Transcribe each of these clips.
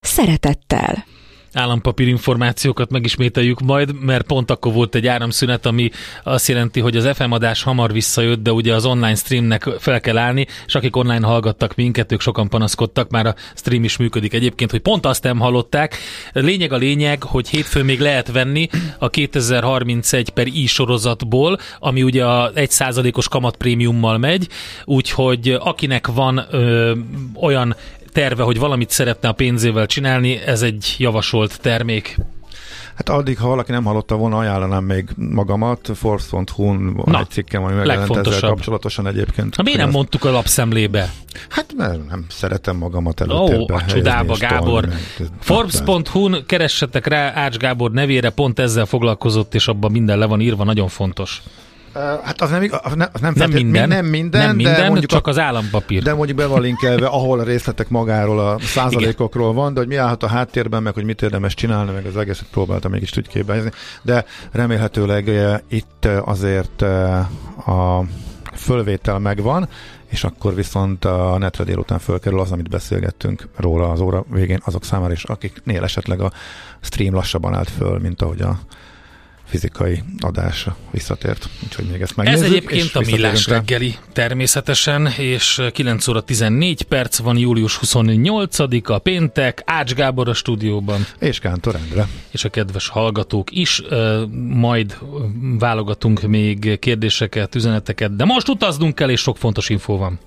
szeretettel állampapír információkat megismételjük majd, mert pont akkor volt egy áramszünet, ami azt jelenti, hogy az FM adás hamar visszajött, de ugye az online streamnek fel kell állni, és akik online hallgattak minket, ők sokan panaszkodtak, már a stream is működik egyébként, hogy pont azt nem hallották. Lényeg a lényeg, hogy hétfőn még lehet venni a 2031 per i sorozatból, ami ugye a 1%-os kamatprémiummal megy, úgyhogy akinek van ö, olyan terve, hogy valamit szeretne a pénzével csinálni, ez egy javasolt termék. Hát addig, ha valaki nem hallotta volna, ajánlanám még magamat. Force.hu-n van egy cikkem, ami megjelent ezzel kapcsolatosan egyébként. Ha miért nem mondtuk a lapszemlébe? Hát mert nem szeretem magamat előtte. Ó, a csodába, Gábor. Forbes.hu-n keressetek rá Ács Gábor nevére, pont ezzel foglalkozott, és abban minden le van írva, nagyon fontos. Hát az nem, az nem, az nem, nem minden, nem minden, nem minden de mondjuk csak az állampapír. De mondjuk be van linkelve, ahol a részletek magáról, a százalékokról van, de hogy mi állhat a háttérben, meg hogy mit érdemes csinálni, meg az egészet próbáltam mégis úgy képbe De remélhetőleg itt azért a fölvétel megvan, és akkor viszont a netre délután fölkerül az, amit beszélgettünk róla az óra végén, azok számára is, akiknél esetleg a stream lassabban állt föl, mint ahogy a fizikai adásra visszatért. Úgyhogy még ezt megnézzük. Ez egyébként a Millás reggeli természetesen, és 9 óra 14 perc van, július 28-a, péntek, Ács Gábor a stúdióban. És Kántor Endre. És a kedves hallgatók is, majd válogatunk még kérdéseket, üzeneteket, de most utaznunk kell, és sok fontos infó van.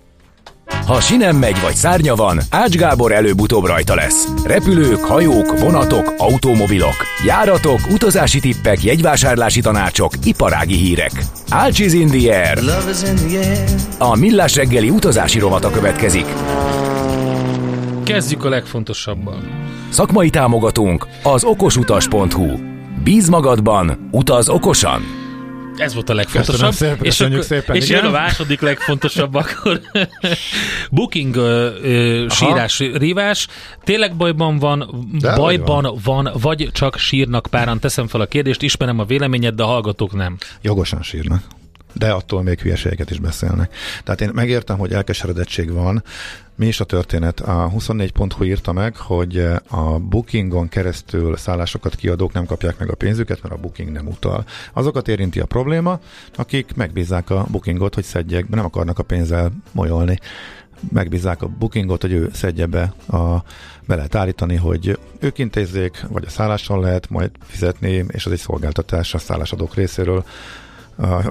Ha sinem megy vagy szárnya van, Ács Gábor előbb-utóbb rajta lesz. Repülők, hajók, vonatok, automobilok, járatok, utazási tippek, jegyvásárlási tanácsok, iparági hírek. Ács is in the air. A Millás reggeli utazási rovata következik. Kezdjük a legfontosabban. Szakmai támogatónk az okosutas.hu. Bíz magadban, utaz okosan! Ez volt a legfontosabb. Szépen, és akkor, szépen, és jön a második legfontosabb, akkor booking ö, ö, sírás, rívás. Tényleg bajban van, de bajban van. van, vagy csak sírnak páran? Teszem fel a kérdést, ismerem a véleményed, de a hallgatók nem. Jogosan sírnak de attól még hülyeségeket is beszélnek. Tehát én megértem, hogy elkeseredettség van. Mi is a történet? A 24.hu írta meg, hogy a bookingon keresztül szállásokat kiadók nem kapják meg a pénzüket, mert a booking nem utal. Azokat érinti a probléma, akik megbízzák a bookingot, hogy szedjék, nem akarnak a pénzzel molyolni megbízzák a bookingot, hogy ő szedje be, a, be lehet állítani, hogy ők intézzék, vagy a szállással lehet majd fizetni, és az egy szolgáltatás a szállásadók részéről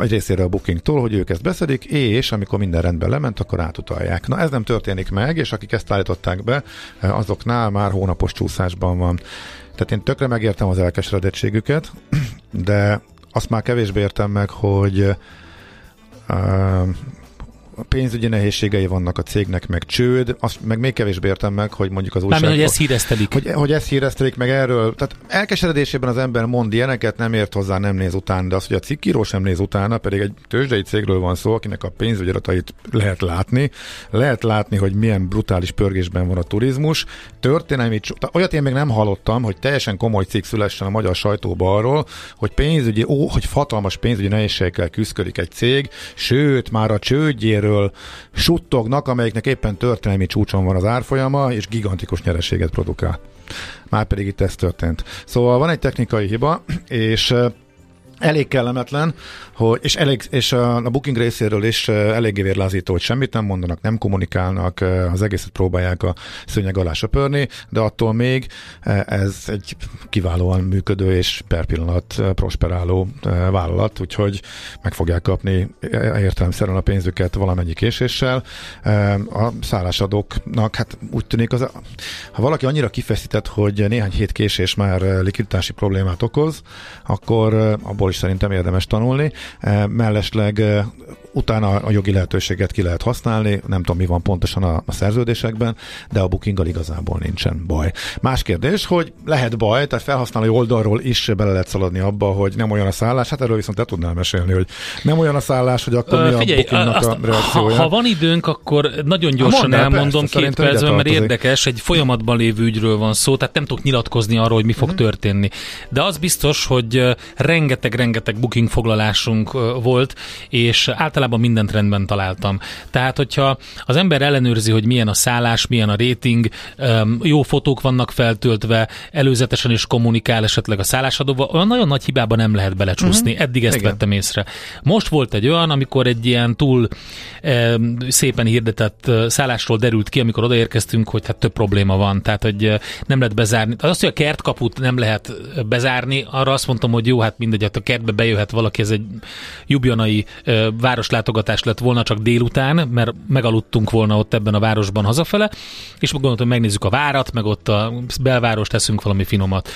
egy részére a bookingtól, hogy ők ezt beszedik, és amikor minden rendben lement, akkor átutalják. Na ez nem történik meg, és akik ezt állították be, azoknál már hónapos csúszásban van. Tehát én tökre megértem az elkeseredettségüket, de azt már kevésbé értem meg, hogy pénzügyi nehézségei vannak a cégnek, meg csőd, azt meg még kevésbé értem meg, hogy mondjuk az újság... Mármint, hogy ezt híreztelik. Hogy, hogy ezt híreztelik meg erről. Tehát elkeseredésében az ember mond ilyeneket, nem ért hozzá, nem néz utána, de az, hogy a cikkíró sem néz utána, pedig egy tőzsdei cégről van szó, akinek a pénzügyi adatait lehet látni. Lehet látni, hogy milyen brutális pörgésben van a turizmus. Történelmi, olyat én még nem hallottam, hogy teljesen komoly cikk szülessen a magyar sajtóba arról, hogy pénzügyi, ó, hogy hatalmas pénzügyi nehézségekkel küzdik egy cég, sőt, már a csődjéről cégről suttognak, amelyiknek éppen történelmi csúcson van az árfolyama, és gigantikus nyereséget produkál. Már pedig itt ez történt. Szóval van egy technikai hiba, és elég kellemetlen, hogy, és, elég, és a, booking részéről is eléggé vérlázító, hogy semmit nem mondanak, nem kommunikálnak, az egészet próbálják a szőnyeg alá söpörni, de attól még ez egy kiválóan működő és per pillanat prosperáló vállalat, úgyhogy meg fogják kapni értelemszerűen a pénzüket valamennyi késéssel. A szállásadóknak, hát úgy tűnik, az, ha valaki annyira kifeszített, hogy néhány hét késés már likviditási problémát okoz, akkor abból is szerintem érdemes tanulni. Mellesleg utána a jogi lehetőséget ki lehet használni, nem tudom mi van pontosan a, a szerződésekben, de a bookinggal igazából nincsen baj. Más kérdés, hogy lehet baj, tehát felhasználói oldalról is bele lehet szaladni abba, hogy nem olyan a szállás, hát erről viszont te tudnál mesélni, hogy nem olyan a szállás, hogy akkor mi Figyelj, a bookingnak azt, a reakciója. Ha, ha van időnk, akkor nagyon gyorsan elmondom persze, két percben, mert érdekes, egy folyamatban lévő ügyről van szó, tehát nem tudok nyilatkozni arról, hogy mi fog uh-huh. történni. De az biztos, hogy rengeteg-rengeteg booking foglalásunk volt, és általában mindent rendben találtam. Tehát, hogyha az ember ellenőrzi, hogy milyen a szállás, milyen a rating, jó fotók vannak feltöltve, előzetesen is kommunikál esetleg a szállásadóval, olyan nagyon nagy hibában nem lehet belecsúszni. Uh-huh. Eddig ezt Igen. vettem észre. Most volt egy olyan, amikor egy ilyen túl e, szépen hirdetett szállásról derült ki, amikor odaérkeztünk, hogy hát több probléma van, tehát hogy nem lehet bezárni. Az, hogy a kertkaput nem lehet bezárni, arra azt mondtam, hogy jó, hát mindegy, hát a kertbe bejöhet valaki, ez egy jubjanai e, városlátogatás lett volna csak délután, mert megaludtunk volna ott ebben a városban hazafele, és gondoltam, megnézzük a várat, meg ott a belváros teszünk valami finomat.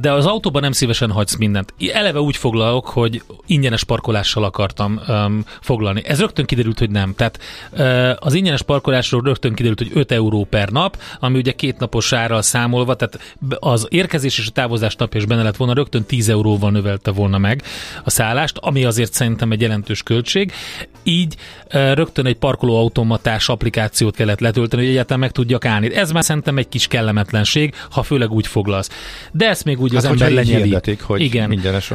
De az autóban nem szívesen hagysz mindent. Eleve úgy foglalok, hogy ingyenes parkolással akartam um, foglalni. Ez rögtön kiderült, hogy nem. Tehát uh, az ingyenes parkolásról rögtön kiderült, hogy 5 euró per nap, ami ugye két napos árral számolva, tehát az érkezés és a távozás napja is benne lett volna, rögtön 10 euróval növelte volna meg a szállást, ami azért szerintem egy jelentős költség. Így uh, rögtön egy parkolóautomatás applikációt kellett letölteni, hogy egyáltalán meg tudjak állni. Ez már szerintem egy kis kellemetlenség, ha főleg úgy foglalsz. De ezt még úgy hát, az ember lenyeli. Hogy Igen.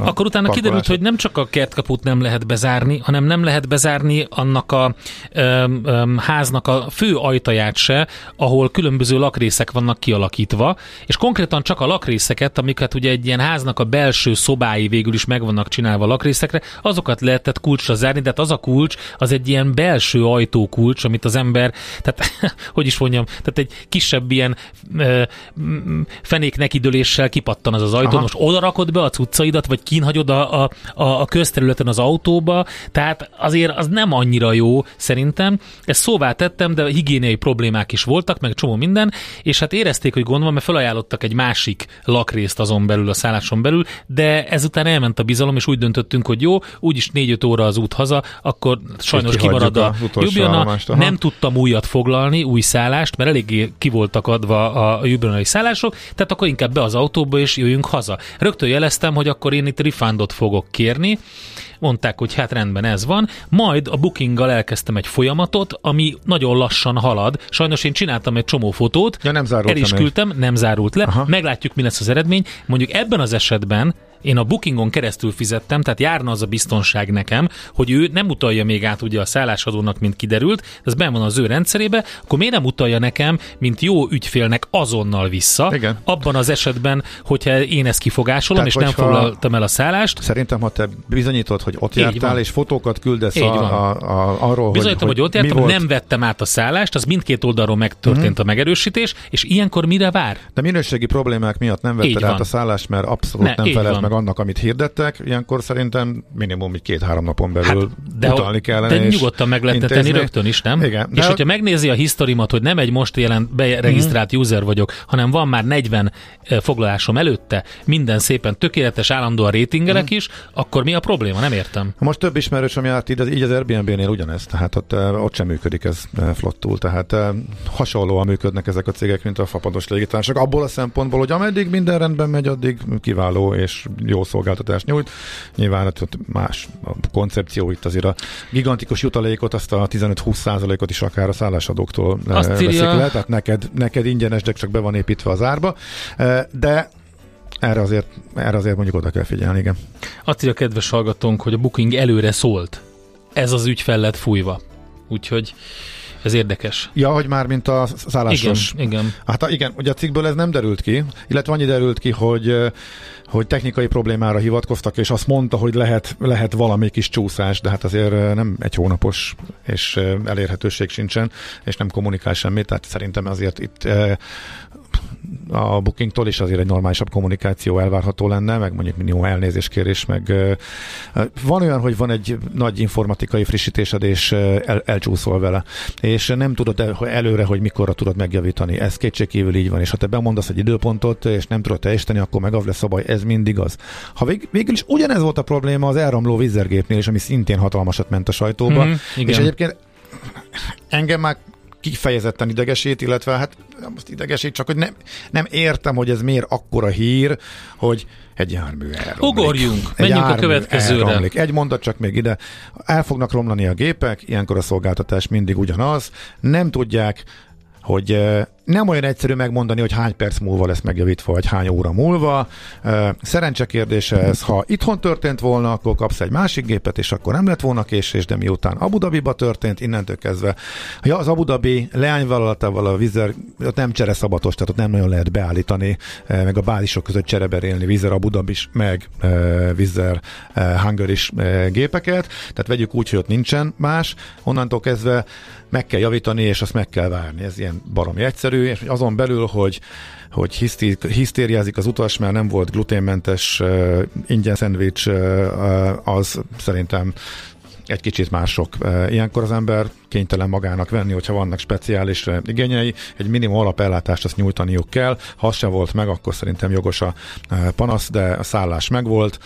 Akkor utána parkolás. kiderült, hogy nem csak a kertkaput nem lehet bezárni, hanem nem lehet bezárni annak a öm, öm, háznak a fő ajtaját se, ahol különböző lakrészek vannak kialakítva, és konkrétan csak a lakrészeket, amiket ugye egy ilyen háznak a belső szobái végül is meg vannak csinálva a lakrészekre, azokat lehetett kulcsra zárni, de hát az a kulcs, az egy ilyen belső ajtókulcs, amit az ember, tehát hogy is mondjam, tehát egy kisebb ilyen ö, fenék nekidőléssel kipattan az az ajtó, Aha. most oda rakod be a cuccaidat, vagy kínhagyod a, a, a, a közterületen az autóba, tehát azért az nem annyira jó szerintem. Ezt szóvá tettem, de higiéniai problémák is voltak, meg csomó minden, és hát érezték, hogy gond van, mert felajánlottak egy másik lakrészt azon belül, a szálláson belül, de ezután elment a bizalom, és úgy döntöttünk, hogy jó, úgyis 4-5 óra az út haza, akkor sajnos kimarad a Ljubljana. Nem tudtam újat foglalni, új szállást, mert eléggé ki voltak adva a jubjanai szállások, tehát akkor inkább be az autóba, és jöjjünk haza. Rögtön jeleztem, hogy akkor én itt refundot fogok kérni, mondták, hogy hát rendben ez van, majd a bookinggal elkezdtem egy folyamatot, ami nagyon lassan halad. Sajnos én csináltam egy csomó fotót, ja, nem el is küldtem, nem zárult le, Aha. meglátjuk, mi lesz az eredmény. Mondjuk ebben az esetben én a bookingon keresztül fizettem, tehát járna az a biztonság nekem, hogy ő nem utalja még át ugye a szállásadónak, mint kiderült, ez ben van az ő rendszerébe, akkor miért nem utalja nekem, mint jó ügyfélnek azonnal vissza, Igen. abban az esetben, hogyha én ezt kifogásolom, tehát, és nem foglaltam el a szállást. Szerintem, ha te bizonyítod, hogy ott jártál, és fotókat küldesz a, a, a, arról, Bizonyítom, hogy, hogy ott jártam, nem vettem át a szállást, az mindkét oldalról megtörtént uh-huh. a megerősítés, és ilyenkor mire vár? De minőségi problémák miatt nem vetted át a szállást, mert abszolút ne, nem felelt meg annak, amit hirdettek, ilyenkor szerintem minimum egy két-három napon belül hát, de utalni kellene. De nyugodtan meg lehet tenni rögtön is, nem? Igen. És hogyha megnézi a historimat, hogy nem egy most jelent beregisztrált mm. user vagyok, hanem van már 40 foglalásom előtte, minden szépen tökéletes, állandóan rétingelek mm. is, akkor mi a probléma? Nem értem. Most több ismerős, ami át így, így az Airbnb-nél ugyanez, tehát ott, ott sem működik ez flottul, tehát hasonlóan működnek ezek a cégek, mint a fapados légitársak. Abból a szempontból, hogy ameddig minden rendben megy, addig kiváló és jó szolgáltatást nyújt. Nyilván ott más a koncepció itt azért a gigantikus jutalékot, azt a 15-20 százalékot is akár a szállásadóktól eh, azt veszik írja... le, tehát neked, neked ingyenes, de csak be van építve az árba. Eh, de erre azért, erre azért mondjuk oda kell figyelni, igen. Azt írja a kedves hallgatónk, hogy a booking előre szólt. Ez az ügyfel lett fújva. Úgyhogy ez érdekes. Ja, hogy már mint a szállásos. Igen, igen. Hát igen, ugye a cikkből ez nem derült ki, illetve annyi derült ki, hogy hogy technikai problémára hivatkoztak, és azt mondta, hogy lehet, lehet valami kis csúszás, de hát azért nem egy hónapos, és elérhetőség sincsen, és nem kommunikál semmit, tehát szerintem azért itt a bookingtól is azért egy normálisabb kommunikáció elvárható lenne, meg mondjuk minimum elnézéskérés, meg van olyan, hogy van egy nagy informatikai frissítésed, és el, elcsúszol vele, és nem tudod el, előre, hogy mikorra tudod megjavítani. Ez kétségkívül így van, és ha te bemondasz egy időpontot, és nem tudod teljesíteni, akkor meg az lesz a baj, ez mindig az. Ha vég, végül is ugyanez volt a probléma az elramló vízergépnél is, ami szintén hatalmasat ment a sajtóba, mm, és egyébként engem már kifejezetten idegesít, illetve hát most idegesít, csak hogy nem, nem értem, hogy ez miért akkora hír, hogy egy jármű elromlik. Ugorjunk, egy menjünk a következőre. Elromlik. Egy mondat csak még ide. El fognak romlani a gépek, ilyenkor a szolgáltatás mindig ugyanaz. Nem tudják hogy nem olyan egyszerű megmondani, hogy hány perc múlva lesz megjavítva, vagy hány óra múlva. Szerencse kérdése ez, ha itthon történt volna, akkor kapsz egy másik gépet, és akkor nem lett volna késés, de miután Abu Dhabiba történt, innentől kezdve, ja, az Abu Dhabi leányvállalatával a Vizer, ott nem csere szabatos, tehát ott nem nagyon lehet beállítani, meg a bázisok között csereberélni Vizer Abu Dhabi is, meg Vizer Hungary is gépeket, tehát vegyük úgy, hogy ott nincsen más, onnantól kezdve meg kell javítani, és azt meg kell várni. Ez ilyen baromi egyszerű, és azon belül, hogy hogy hiszti, hisztériázik az utas, mert nem volt gluténmentes uh, ingyen szendvics, uh, az szerintem egy kicsit mások. Ilyenkor az ember kénytelen magának venni, hogyha vannak speciális igényei, egy minimum alapellátást azt nyújtaniuk kell. Ha az sem volt meg, akkor szerintem jogos a panasz, de a szállás megvolt,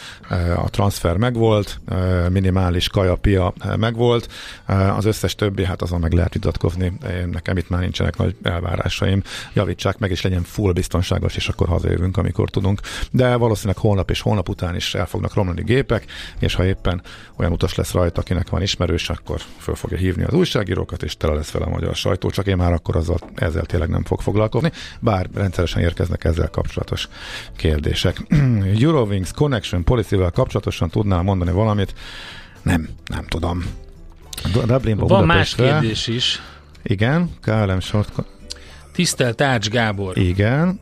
a transfer megvolt, minimális kaja, pia megvolt, az összes többi, hát azon meg lehet vitatkozni. Nekem itt már nincsenek nagy elvárásaim. Javítsák meg, és legyen full biztonságos, és akkor hazajövünk, amikor tudunk. De valószínűleg holnap és holnap után is el fognak romlani gépek, és ha éppen olyan utas lesz rajta, akinek van ismerős, akkor föl fogja hívni az újságírókat, és tele lesz vele a magyar sajtó, csak én már akkor azzal, ezzel tényleg nem fog foglalkozni, bár rendszeresen érkeznek ezzel kapcsolatos kérdések. Eurowings Connection Policy-vel kapcsolatosan tudnál mondani valamit? Nem, nem tudom. Dublinba, Van más kérdés is. Igen, KLM Short... Tisztelt Ács Gábor! Igen.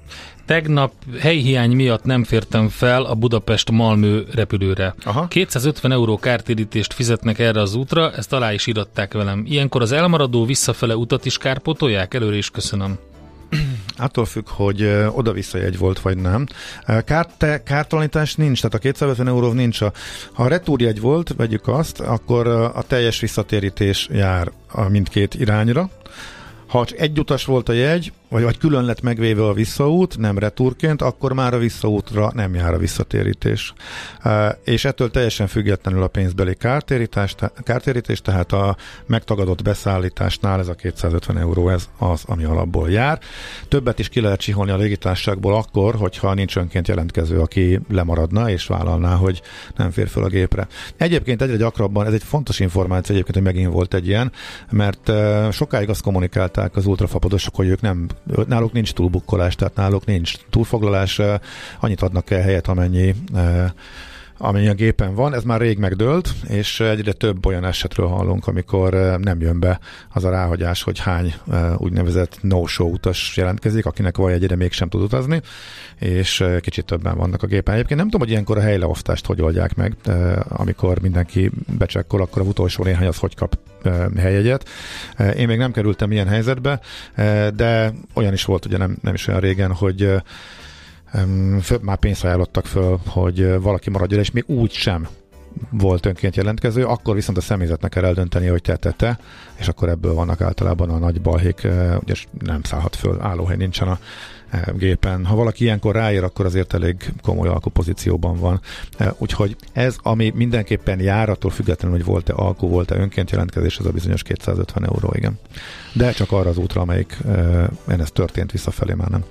Tegnap helyhiány miatt nem fértem fel a Budapest-Malmö repülőre. Aha. 250 euró kártérítést fizetnek erre az útra, ezt alá is iratták velem. Ilyenkor az elmaradó visszafele utat is kárpótolják? Előre is köszönöm. Attól függ, hogy oda-vissza jegy volt, vagy nem. Kárt, kártalanítás nincs, tehát a 250 euró nincs. A, ha a retúrjegy volt, vegyük azt, akkor a teljes visszatérítés jár a mindkét irányra. Ha csak egy utas volt a jegy, vagy, vagy külön lett megvéve a visszaút, nem retúrként, akkor már a visszaútra nem jár a visszatérítés. És ettől teljesen függetlenül a pénzbeli kártérítés, kártérítés, tehát a megtagadott beszállításnál ez a 250 euró, ez az, ami alapból jár. Többet is ki lehet csiholni a légitársaságból akkor, hogyha nincs önként jelentkező, aki lemaradna és vállalná, hogy nem fér fel a gépre. Egyébként egyre gyakrabban, ez egy fontos információ egyébként, hogy megint volt egy ilyen, mert sokáig azt kommunikálták az ultrafapadosok, hogy ők nem náluk nincs túlbukkolás, tehát náluk nincs túlfoglalás, annyit adnak el helyet, amennyi amennyi a gépen van, ez már rég megdőlt, és egyre több olyan esetről hallunk, amikor nem jön be az a ráhagyás, hogy hány úgynevezett no-show utas jelentkezik, akinek vagy egyre mégsem tud utazni, és kicsit többen vannak a gépen. Egyébként nem tudom, hogy ilyenkor a helyleosztást hogy oldják meg, amikor mindenki becsekkol, akkor a utolsó néhány az hogy kap helyegyet. Én még nem kerültem ilyen helyzetbe, de olyan is volt ugye nem, nem is olyan régen, hogy föl, már pénzt ajánlottak föl, hogy valaki maradjon, és még úgy sem volt önként jelentkező, akkor viszont a személyzetnek kell eldönteni, hogy te, te, te, és akkor ebből vannak általában a nagy balhék, ugye nem szállhat föl, állóhely nincsen a gépen. Ha valaki ilyenkor ráér, akkor azért elég komoly alkupozícióban van. Úgyhogy ez, ami mindenképpen jár, attól függetlenül, hogy volt-e alkú, volt-e önként jelentkezés, az a bizonyos 250 euró, igen. De csak arra az útra, amelyik ez történt visszafelé már nem.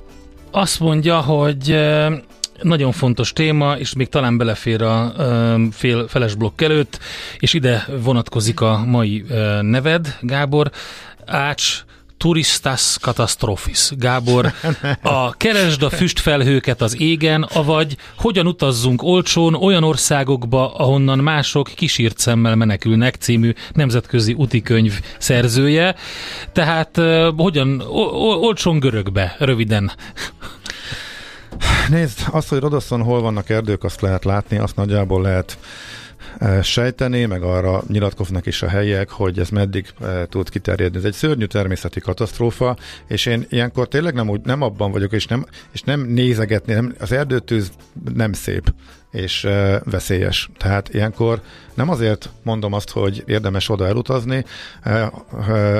Azt mondja, hogy nagyon fontos téma, és még talán belefér a fél feles blokk előtt, és ide vonatkozik a mai neved, Gábor. Ács Turistas Catastrophes. Gábor, a keresd a füstfelhőket az égen, avagy hogyan utazzunk olcsón olyan országokba, ahonnan mások kisírt szemmel menekülnek című nemzetközi utikönyv szerzője. Tehát hogyan, olcsón görögbe, röviden. Nézd, azt, hogy Rodoszon hol vannak erdők, azt lehet látni, azt nagyjából lehet sejteni, meg arra nyilatkoznak is a helyiek, hogy ez meddig tud kiterjedni. Ez egy szörnyű természeti katasztrófa, és én ilyenkor tényleg nem, úgy, nem abban vagyok, és nem, és nem nézegetni, nem, az erdőtűz nem szép és veszélyes. Tehát ilyenkor nem azért mondom azt, hogy érdemes oda elutazni,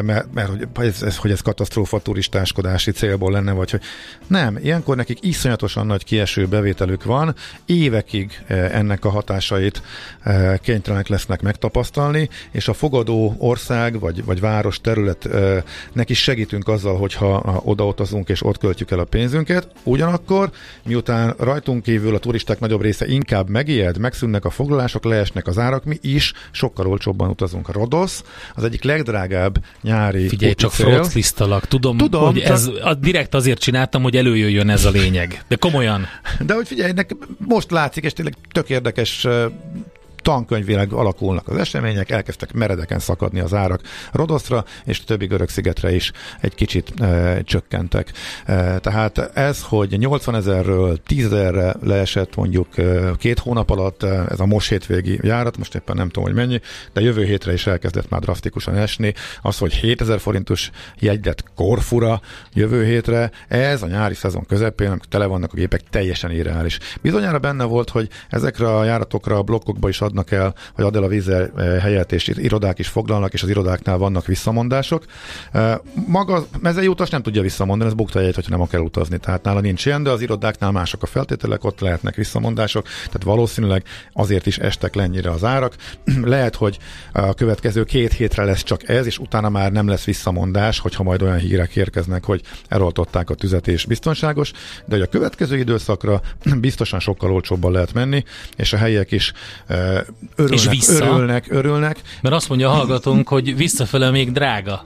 mert, mert hogy, ez, hogy ez katasztrófa turistáskodási célból lenne, vagy hogy nem, ilyenkor nekik iszonyatosan nagy kieső bevételük van, évekig ennek a hatásait kénytelenek lesznek megtapasztalni, és a fogadó ország vagy, vagy város terület neki segítünk azzal, hogyha odautazunk és ott költjük el a pénzünket. Ugyanakkor, miután rajtunk kívül a turisták nagyobb része inkább megijed, megszűnnek a foglalások, leesnek az árak, mi is sokkal olcsóbban utazunk. A Rodosz az egyik legdrágább nyári Figyelj, csak froclisztalak. Tudom, Tudom, hogy csak... ez a, direkt azért csináltam, hogy előjöjjön ez a lényeg. De komolyan. De hogy figyelj, most látszik, és tényleg tök érdekes tankönyvileg alakulnak az események, elkezdtek meredeken szakadni az árak Rodoszra, és a többi görög szigetre is egy kicsit e, csökkentek. E, tehát ez, hogy 80 ezerről 10 ezerre leesett mondjuk e, két hónap alatt, e, ez a most hétvégi járat, most éppen nem tudom, hogy mennyi, de jövő hétre is elkezdett már drasztikusan esni. Az, hogy 7000 forintos jegyet Korfura jövő hétre, ez a nyári szezon közepén, amikor tele vannak a gépek, teljesen irreális. Bizonyára benne volt, hogy ezekre a járatokra a blokkokba is adnak el, vagy ad el a vízzel eh, helyet, és irodák is foglalnak, és az irodáknál vannak visszamondások. Eh, maga mezei utas nem tudja visszamondani, ez bukta egyet, hogyha nem akar utazni. Tehát nála nincs ilyen, de az irodáknál mások a feltételek, ott lehetnek visszamondások, tehát valószínűleg azért is estek le ennyire az árak. Lehet, hogy a következő két hétre lesz csak ez, és utána már nem lesz visszamondás, hogyha majd olyan hírek érkeznek, hogy eloltották a tüzet és biztonságos, de hogy a következő időszakra biztosan sokkal olcsóbban lehet menni, és a helyiek is eh, örülnek, és vissza, örülnek, örülnek. Mert azt mondja a hallgatónk, hogy visszafele még drága.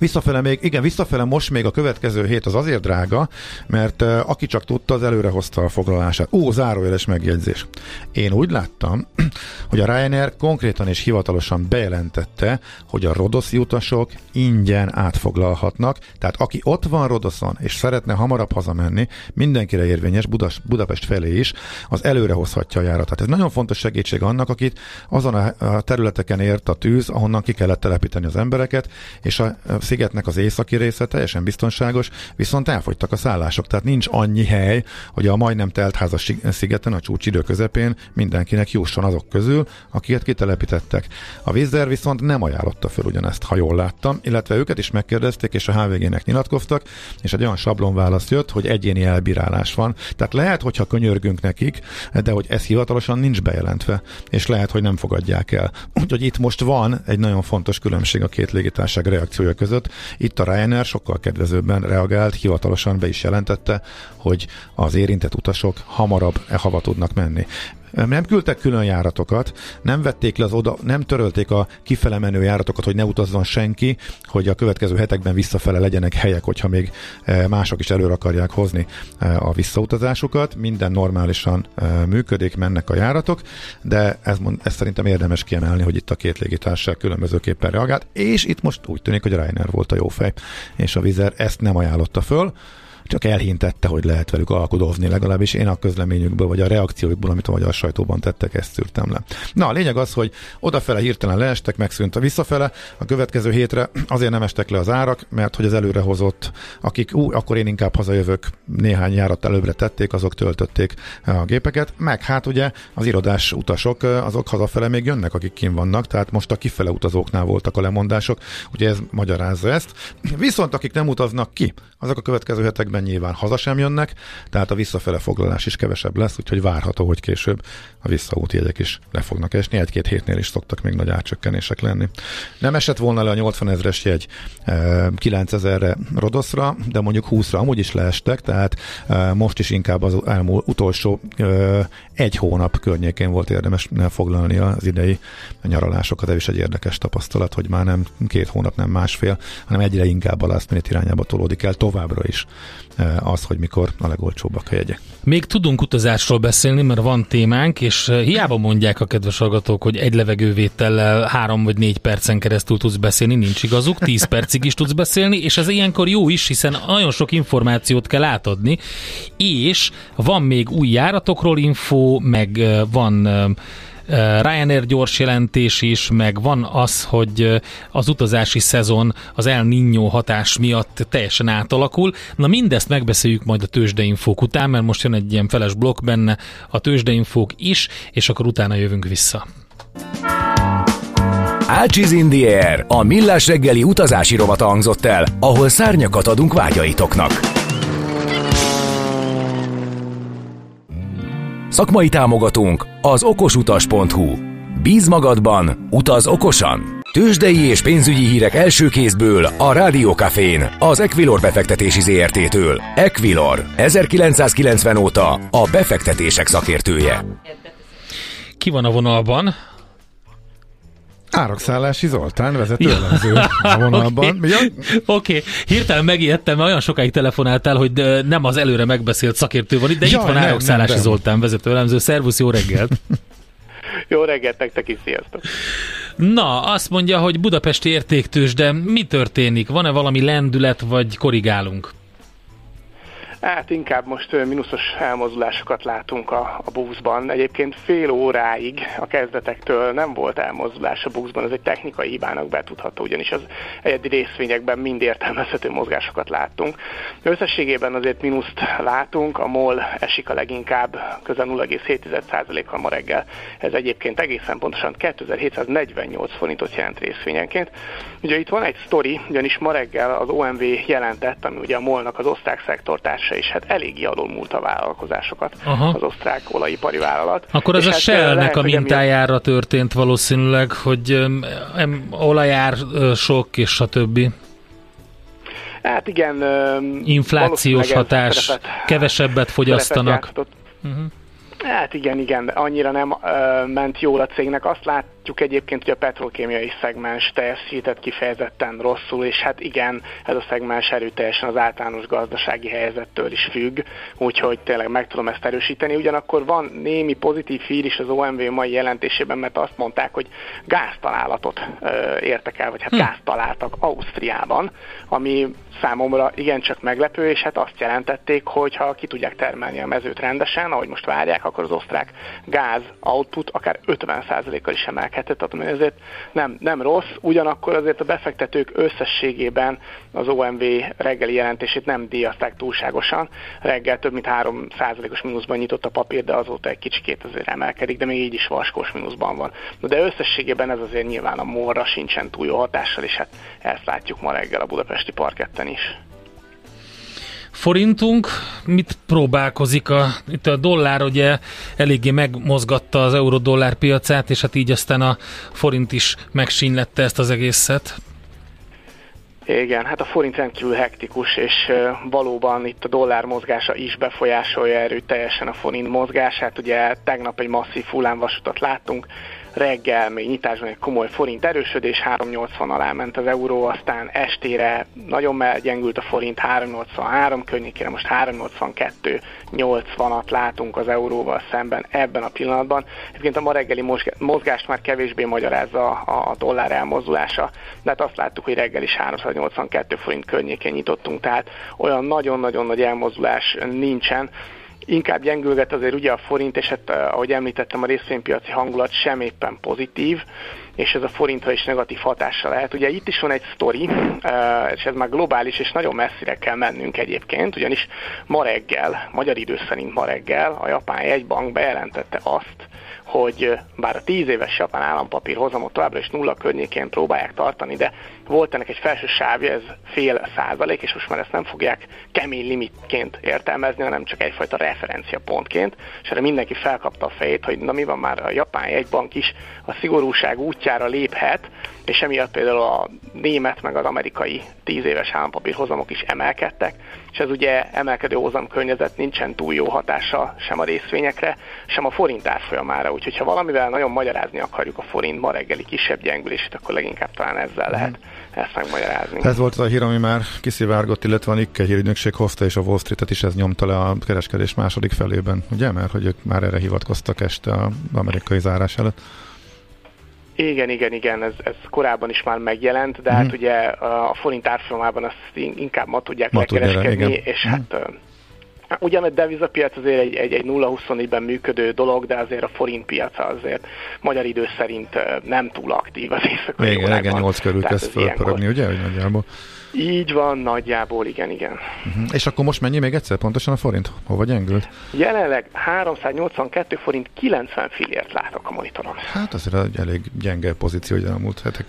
Visszafele még, igen, visszafele most még a következő hét az azért drága, mert uh, aki csak tudta, az előre hozta a foglalását. Ó, zárójeles megjegyzés. Én úgy láttam, hogy a Ryanair konkrétan és hivatalosan bejelentette, hogy a rodoszi utasok ingyen átfoglalhatnak, tehát aki ott van Rodoszon és szeretne hamarabb hazamenni, mindenkire érvényes Budas, Budapest felé is, az előre hozhatja a járatát. Ez nagyon fontos segítség annak, akit azon a területeken ért a tűz, ahonnan ki kellett telepíteni az embereket, és a szigetnek az északi része teljesen biztonságos, viszont elfogytak a szállások, tehát nincs annyi hely, hogy a majdnem teltházas szigeten, a csúcsidő közepén mindenkinek jusson azok közül, akiket kitelepítettek. A vízzer viszont nem ajánlotta föl ugyanezt, ha jól láttam, illetve őket is megkérdezték, és a HVG-nek nyilatkoztak, és egy olyan sablonválasz jött, hogy egyéni elbírálás van. Tehát lehet, hogyha könyörgünk nekik, de hogy ez hivatalosan nincs bejelentve, és lehet, hogy nem fogadják el. Úgyhogy itt most van egy nagyon fontos különbség a két légitárság reakciója között. Itt a Ryanair sokkal kedvezőbben reagált, hivatalosan be is jelentette, hogy az érintett utasok hamarabb hava tudnak menni. Nem küldtek külön járatokat, nem vették le az oda, nem törölték a kifele menő járatokat, hogy ne utazzon senki, hogy a következő hetekben visszafele legyenek helyek, hogyha még e, mások is előre akarják hozni e, a visszautazásukat. Minden normálisan e, működik, mennek a járatok, de ez, ez szerintem érdemes kiemelni, hogy itt a két légitársaság különbözőképpen reagált, és itt most úgy tűnik, hogy Reiner volt a jó fej, és a Vizer ezt nem ajánlotta föl csak elhintette, hogy lehet velük alkudozni, legalábbis én a közleményükből, vagy a reakcióikból, amit a magyar sajtóban tettek, ezt szűrtem le. Na, a lényeg az, hogy odafele hirtelen leestek, megszűnt a visszafele, a következő hétre azért nem estek le az árak, mert hogy az előrehozott, akik, ú, akkor én inkább hazajövök, néhány járat előbbre tették, azok töltötték a gépeket, meg hát ugye az irodás utasok, azok hazafele még jönnek, akik kim vannak, tehát most a kifele utazóknál voltak a lemondások, ugye ez magyarázza ezt. Viszont akik nem utaznak ki, azok a következő hetekben esetben nyilván haza sem jönnek, tehát a visszafele foglalás is kevesebb lesz, úgyhogy várható, hogy később a visszaút jegyek is le fognak esni. Egy-két hétnél is szoktak még nagy átcsökkenések lenni. Nem esett volna le a 80 ezres jegy 9 eh, ezerre Rodoszra, de mondjuk 20-ra amúgy is leestek, tehát eh, most is inkább az elmúlt utolsó eh, egy hónap környékén volt érdemes foglalni az idei nyaralásokat. Ez is egy érdekes tapasztalat, hogy már nem két hónap, nem másfél, hanem egyre inkább a last irányába tolódik el továbbra is az, hogy mikor a legolcsóbbak a jegyek. Még tudunk utazásról beszélni, mert van témánk, és hiába mondják a kedves hallgatók, hogy egy levegővétellel három vagy négy percen keresztül tudsz beszélni, nincs igazuk, tíz percig is tudsz beszélni, és ez ilyenkor jó is, hiszen nagyon sok információt kell átadni, és van még új járatokról info, meg van Ryanair gyors jelentés is, meg van az, hogy az utazási szezon az El Niño hatás miatt teljesen átalakul. Na mindezt megbeszéljük majd a tőzsdeinfók után, mert most jön egy ilyen feles blokk benne a tőzsdeinfók is, és akkor utána jövünk vissza. Ácsiz in the Air, a millás reggeli utazási rovata hangzott el, ahol szárnyakat adunk vágyaitoknak. Szakmai támogatónk az okosutas.hu. Bíz magadban, utaz okosan! Tőzsdei és pénzügyi hírek első kézből a Rádiókafén, az Equilor befektetési ZRT-től. Equilor, 1990 óta a befektetések szakértője. Ki van a vonalban? Árakszállási Zoltán, vezető elemző a vonalban. Oké, okay. okay. hirtelen megijedtem, mert olyan sokáig telefonáltál, hogy nem az előre megbeszélt szakértő van itt, de ja, itt van Árakszállási Zoltán, vezető elemző. Szervusz, jó reggelt! jó reggelt nektek is, sziasztok! Na, azt mondja, hogy Budapesti értéktős, de mi történik? Van-e valami lendület, vagy korrigálunk? Hát inkább most mínuszos elmozdulásokat látunk a, a buszban. Egyébként fél óráig a kezdetektől nem volt elmozdulás a buszban, ez egy technikai hibának betudható, ugyanis az egyedi részvényekben mind értelmezhető mozgásokat láttunk. Összességében azért mínuszt látunk, a MOL esik a leginkább, közel 0,7%-kal ma reggel. Ez egyébként egészen pontosan 2748 forintot jelent részvényenként. Ugye itt van egy sztori, ugyanis ma reggel az OMV jelentett, ami ugye a MOL-nak az osztrák szektortárs elérése is hát eléggé múlt a vállalkozásokat, Aha. az osztrák olajipari vállalat. Akkor ez a hát Shell-nek a mintájára mi... történt valószínűleg, hogy um, olajár sok és stb. Hát igen. Inflációs hatás, szerepet, kevesebbet fogyasztanak. Uh-huh. Hát igen, igen, annyira nem ö, ment jól a cégnek. Azt látjuk egyébként, hogy a petrokémiai szegmens teljesített kifejezetten rosszul, és hát igen, ez a szegmens erőteljesen az általános gazdasági helyzettől is függ, úgyhogy tényleg meg tudom ezt erősíteni. Ugyanakkor van némi pozitív hír is az OMV mai jelentésében, mert azt mondták, hogy gáztalálatot értek el, vagy hát hm. gázt találtak Ausztriában, ami számomra igencsak meglepő, és hát azt jelentették, hogy ha ki tudják termelni a mezőt rendesen, ahogy most várják, akkor az osztrák gáz output akár 50%-kal is emelkedhet, tehát ezért nem, nem rossz, ugyanakkor azért a befektetők összességében az OMV reggeli jelentését nem díjazták túlságosan. Reggel több mint 3%-os mínuszban nyitott a papír, de azóta egy kicsikét azért emelkedik, de még így is vaskos mínuszban van. De összességében ez azért nyilván a morra sincsen túl jó hatással, és hát ezt látjuk ma reggel a budapesti parketten is. Forintunk mit próbálkozik? A, itt a dollár ugye eléggé megmozgatta az euró-dollár piacát, és hát így aztán a forint is megsínlette ezt az egészet. Igen, hát a forint rendkívül hektikus, és valóban itt a dollár mozgása is befolyásolja erőteljesen a forint mozgását. Ugye tegnap egy masszív hullámvasutat láttunk, reggel még nyitásban egy komoly forint erősödés, 380 alá ment az euró, aztán estére nagyon meggyengült a forint, 383 környékére, most 382 80-at látunk az euróval szemben ebben a pillanatban. Egyébként a ma reggeli mozgást már kevésbé magyarázza a dollár elmozdulása, de hát azt láttuk, hogy reggel is 382 forint környékén nyitottunk, tehát olyan nagyon-nagyon nagy elmozdulás nincsen inkább gyengülget azért ugye a forint, és hát eh, ahogy említettem, a részvénypiaci hangulat sem éppen pozitív, és ez a forintra is negatív hatása lehet. Ugye itt is van egy sztori, eh, és ez már globális, és nagyon messzire kell mennünk egyébként, ugyanis ma reggel, magyar idő szerint ma reggel a japán jegybank bejelentette azt, hogy bár a 10 éves japán állampapír hozamot továbbra is nulla környékén próbálják tartani, de volt ennek egy felső sávja, ez fél százalék, és most már ezt nem fogják kemény limitként értelmezni, hanem csak egyfajta referenciapontként, és erre mindenki felkapta a fejét, hogy na mi van már a japán jegybank is a szigorúság útjára léphet, és emiatt például a német meg az amerikai 10 éves állampapír hozamok is emelkedtek, és ez ugye emelkedő hozam környezet nincsen túl jó hatása sem a részvényekre, sem a forint árfolyamára, úgyhogy ha valamivel nagyon magyarázni akarjuk a forint ma reggeli kisebb gyengülését, akkor leginkább talán ezzel lehet ezt megmagyarázni. Ez volt az a hír, ami már kiszivárgott, illetve a Nikkei hírügynökség hozta, és a Wall Street-et is ez nyomta le a kereskedés második felében, ugye? Mert hogy ők már erre hivatkoztak este az amerikai zárás előtt. Igen, igen, igen, ez, ez korábban is már megjelent, de mm. hát mhm. ugye a forint árfolyamában azt inkább ma tudják ma lekereskedni, tudja, és mm. Hát Ugyan a devizapiac azért egy, egy, egy 0-24-ben működő dolog, de azért a forint piaca azért magyar idő szerint nem túl aktív az éjszakai Igen, reggel 8 körül kezd fölpörögni, ugye, hogy nagyjából? Így van, nagyjából, igen, igen. Uh-huh. És akkor most mennyi még egyszer pontosan a forint? Hova gyengült? Jelenleg 382 forint 90 fillért látok a monitoron. Hát azért egy elég gyenge pozíció, hogy a múlt hetek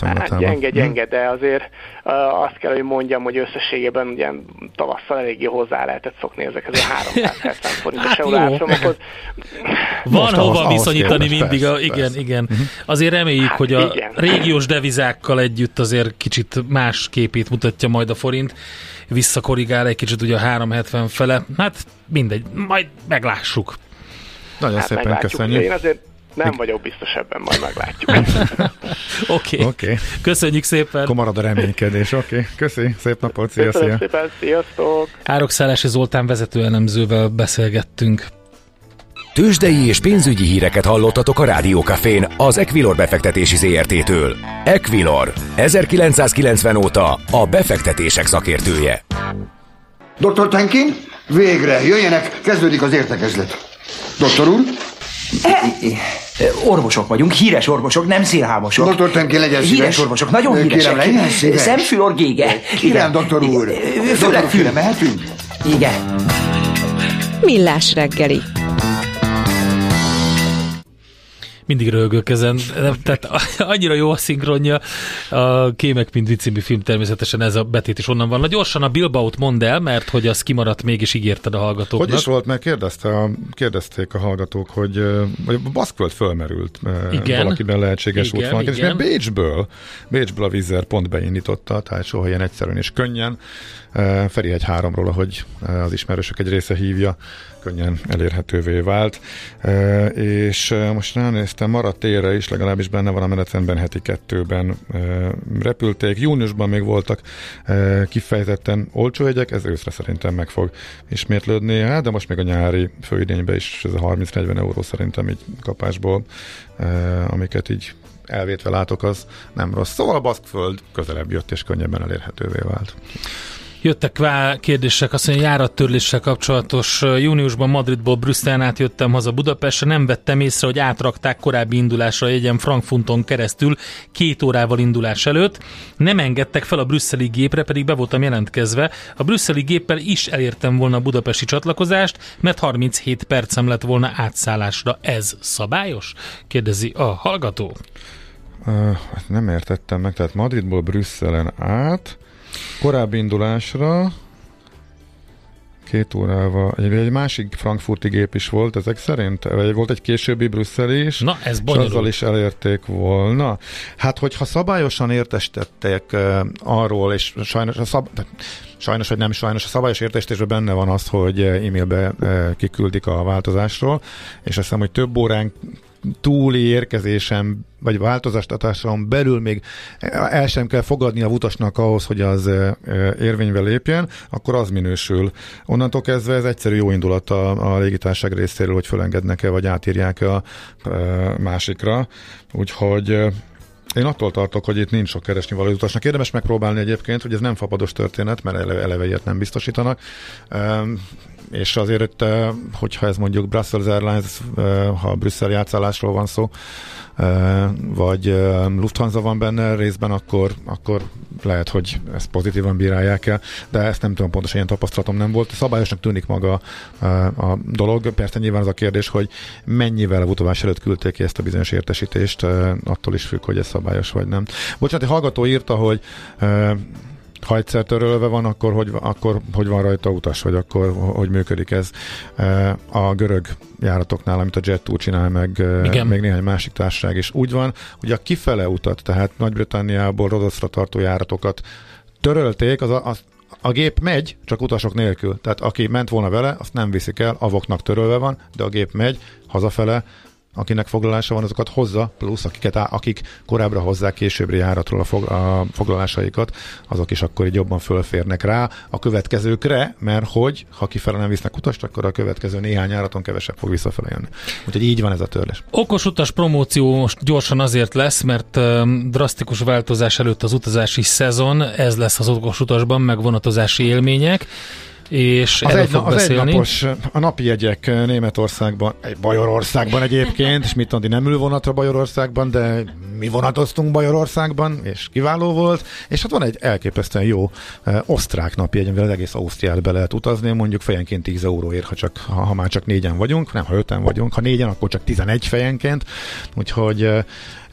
Hát gyenge, gyenge, de azért uh, azt kell, hogy mondjam, hogy összességében ugye tavasszal eléggé hozzá lehetett szokni ezekhez a 370 forintos hát eurárcsomaghoz. Van Most hova ahhoz, viszonyítani ahhoz mindig, persze, a, igen, persze. igen. Uh-huh. Azért reméljük, hát hogy a igen. régiós devizákkal együtt azért kicsit más képét mutatja majd a forint visszakorrigál egy kicsit ugye a 370 fele. Hát mindegy, majd meglássuk. Nagyon hát szépen köszönjük. Én azért nem vagyok biztos ebben, majd meglátjuk. Oké. okay. okay. Köszönjük szépen. Akkor marad a reménykedés. Oké. Okay. Köszi. Szép napot. Szia, szia. szépen. Sziasztok. Árokszállási Zoltán vezetőelemzővel beszélgettünk. Tőzsdei és pénzügyi híreket hallottatok a Rádiókafén az Equilor befektetési ZRT-től. Equilor, 1990 óta a befektetések szakértője. Dr. Tenkin, végre, jöjjenek, kezdődik az értekezlet. Doktor úr? Orvosok vagyunk, híres orvosok, nem szélhámosok. Doktor Temki, legyen szíves. Híres orvosok, nagyon híresek. Kérem, legyen szíves. Szemfülor gége. Kérem, doktor úr. Főleg fül. mehetünk? Igen. Millás reggeli mindig rögök ezen, tehát annyira jó a szinkronja. A Kémek mint című film természetesen ez a betét is onnan van. Na gyorsan a Bilbaot mondd el, mert hogy az kimaradt, mégis ígérted a hallgatóknak. Hogy is volt, mert kérdezte a, kérdezték a hallgatók, hogy vagy a Baszkvöld fölmerült. Igen. Valakiben lehetséges igen, van. És Bécsből, Bécsből a Vizer pont beindította, tehát soha ilyen egyszerűen és könnyen. Ferihegy háromról, ahogy az ismerősök egy része hívja, könnyen elérhetővé vált. És most ránéztem, maradt térre is, legalábbis benne van a menetrendben heti kettőben repülték. Júniusban még voltak kifejezetten olcsó jegyek, ez őszre szerintem meg fog ismétlődni, hát, de most még a nyári főidényben is ez a 30-40 euró szerintem így kapásból, amiket így elvétve látok, az nem rossz. Szóval a Baszkföld közelebb jött és könnyebben elérhetővé vált. Jöttek vá kérdések, azt mondja, járattörléssel kapcsolatos. Júniusban Madridból Brüsszelen át jöttem haza Budapestre, nem vettem észre, hogy átrakták korábbi indulásra jegyen Frankfurton keresztül két órával indulás előtt. Nem engedtek fel a brüsszeli gépre, pedig be voltam jelentkezve. A brüsszeli géppel is elértem volna a budapesti csatlakozást, mert 37 percem lett volna átszállásra. Ez szabályos? Kérdezi a hallgató. Uh, nem értettem meg, tehát Madridból Brüsszelen át, Korábbi indulásra két órával. Egy, egy másik frankfurti gép is volt ezek szerint? Vagy volt egy későbbi brüsszeli is? Na, ez bonyolult. azzal is elérték volna. Hát, hogyha szabályosan értestettek uh, arról, és sajnos a szab... Sajnos, vagy nem sajnos, a szabályos értesítésben benne van az, hogy e-mailbe kiküldik a változásról, és azt hiszem, hogy több órán túli érkezésem, vagy változtatáson belül még el sem kell fogadni a utasnak ahhoz, hogy az érvénybe lépjen, akkor az minősül. Onnantól kezdve ez egyszerű jó indulat a, a légitárság részéről, hogy fölengednek-e, vagy átírják-e a másikra. Úgyhogy én attól tartok, hogy itt nincs sok keresni való utasnak. Érdemes megpróbálni egyébként, hogy ez nem fapados történet, mert eleve, eleve ilyet nem biztosítanak és azért, hogyha ez mondjuk Brussels Airlines, ha Brüsszel játszálásról van szó, vagy Lufthansa van benne részben, akkor, akkor lehet, hogy ezt pozitívan bírálják el, de ezt nem tudom pontosan, ilyen tapasztalatom nem volt. Szabályosnak tűnik maga a dolog. Persze nyilván az a kérdés, hogy mennyivel a utolás előtt küldték ki ezt a bizonyos értesítést, attól is függ, hogy ez szabályos vagy nem. Bocsánat, egy hallgató írta, hogy ha egyszer törölve van, akkor hogy, akkor hogy van rajta utas, vagy akkor hogy működik ez e, a görög járatoknál, amit a Jet2 csinál, meg e, Igen. még néhány másik társaság is. Úgy van, hogy a kifele utat, tehát Nagy-Britanniából Rodoszra tartó járatokat törölték, az, az a gép megy, csak utasok nélkül. Tehát aki ment volna vele, azt nem viszik el, avoknak törölve van, de a gép megy hazafele, akinek foglalása van, azokat hozza, plusz akiket, akik korábbra hozzák későbbre járatról a, fog, a foglalásaikat, azok is akkor így jobban fölférnek rá a következőkre, mert hogy ha kifele nem visznek utast, akkor a következő néhány járaton kevesebb fog visszafele jönni. Úgyhogy így van ez a törlés. Okos utas promóció most gyorsan azért lesz, mert drasztikus változás előtt az utazási szezon, ez lesz az okos utasban, meg vonatozási élmények. És az erről egy, fog az beszélni. egynapos, a napi jegyek Németországban, egy Bajorországban egyébként, és mit tudni, nem ül vonatra Bajorországban, de mi vonatoztunk Bajorországban, és kiváló volt, és hát van egy elképesztően jó eh, osztrák napi jegy, amivel az egész Ausztriát be lehet utazni, mondjuk fejenként 10 euróért, ha, csak, ha, ha már csak négyen vagyunk, nem, ha öten vagyunk, ha négyen, akkor csak 11 fejenként, úgyhogy eh,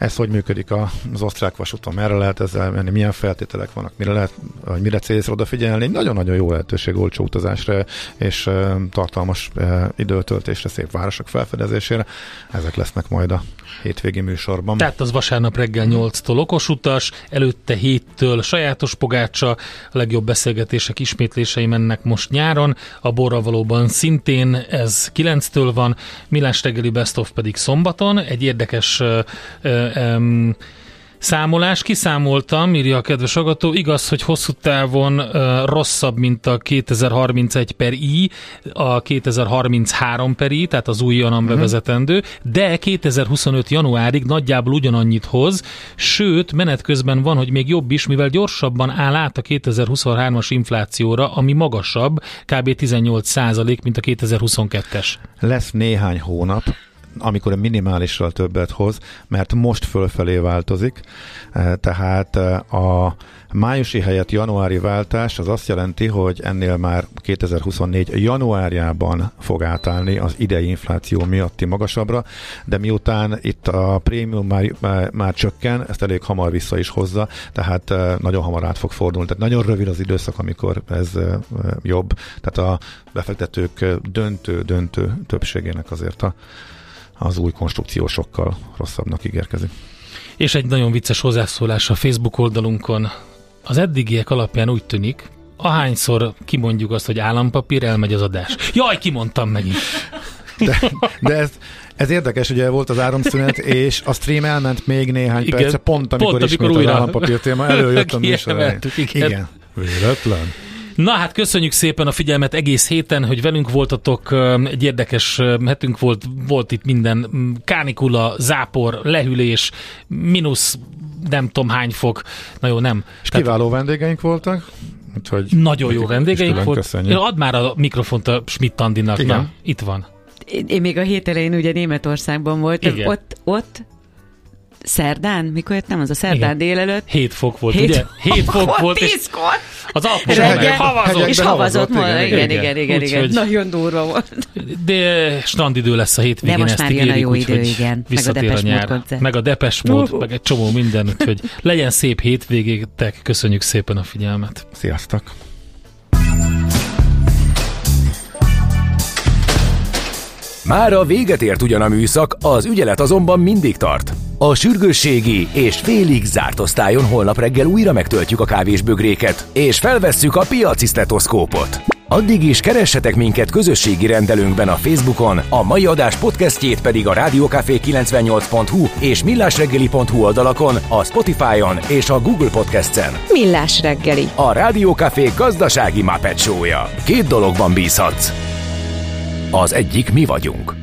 ez hogy működik az osztrák vasúton, merre lehet ezzel menni, milyen feltételek vannak, mire lehet, vagy mire célzra odafigyelni. Nagyon-nagyon jó lehetőség olcsó utazásra és tartalmas időtöltésre, szép városok felfedezésére. Ezek lesznek majd a hétvégi műsorban. Tehát az vasárnap reggel 8-tól okos utas, előtte 7-től sajátos pogácsa, a legjobb beszélgetések ismétlései mennek most nyáron, a borra valóban szintén ez 9-től van, Milás reggeli Best of pedig szombaton, egy érdekes em, Számolás, kiszámoltam, írja a kedves agató, igaz, hogy hosszú távon uh, rosszabb, mint a 2031 per I, a 2033 per I, tehát az újonnan bevezetendő, de 2025 januárig nagyjából ugyanannyit hoz, sőt, menet közben van, hogy még jobb is, mivel gyorsabban áll át a 2023-as inflációra, ami magasabb, kb. 18 százalék, mint a 2022-es. Lesz néhány hónap, amikor a minimálisral többet hoz, mert most fölfelé változik, Eh, tehát eh, a májusi helyett januári váltás az azt jelenti, hogy ennél már 2024 januárjában fog átállni az idei infláció miatti magasabbra, de miután itt a prémium már, már, már csökken, ezt elég hamar vissza is hozza, tehát eh, nagyon hamar át fog fordulni. Tehát nagyon rövid az időszak, amikor ez eh, jobb. Tehát a befektetők döntő-döntő többségének azért a az új konstrukció sokkal rosszabbnak ígérkezik. És egy nagyon vicces hozzászólás a Facebook oldalunkon. Az eddigiek alapján úgy tűnik, ahányszor kimondjuk azt, hogy állampapír, elmegy az adás. Jaj, kimondtam megint. De, de ez, ez érdekes, ugye volt az áramszünet, és a stream elment még néhány Igen, perce, pont amikor, pont, ismét amikor újra az állampapír téma előjött a műsor. Igen. Véletlen. Na hát köszönjük szépen a figyelmet egész héten, hogy velünk voltatok. Egy érdekes hetünk volt, volt itt minden kánikula, zápor, lehűlés, mínusz nem tudom hány fok. Na jó, nem. És kiváló vendégeink voltak, úgyhogy Nagyon jó vendégeink volt. Köszönjük. Add már a mikrofont a Schmidt Andinak. Igen. Na, itt van. Én, én még a hét elején ugye Németországban voltam, Igen. ott, ott szerdán, mikor jöttem, az a szerdán Igen. délelőtt, 7 fok volt, Hét- ugye? 7 fok volt, és az Alpokon havazott. hegyekben és havazott, havazott volna, igen, igen, igen. igen, igen, igen, Úgyhogy- nagyon durva volt. De strandidő lesz a hétvégén, De most már jön a jó idő, igen. Meg a nyár. koncert. Meg a Depes mód, meg egy csomó minden, úgyhogy legyen szép hétvégétek, köszönjük szépen a figyelmet. Sziasztok! Mára véget ért ugyan a műszak, az ügyelet azonban mindig tart. A sürgősségi és félig zárt osztályon holnap reggel újra megtöltjük a kávésbögréket, és felvesszük a piaci stetoszkópot. Addig is keressetek minket közösségi rendelőnkben a Facebookon, a mai adás podcastjét pedig a rádiókafé 98.hu és millásreggeli.hu oldalakon, a Spotify-on és a Google Podcast-en. Millás reggeli. A Rádiókafé gazdasági Show-ja. Két dologban bízhatsz. Az egyik mi vagyunk.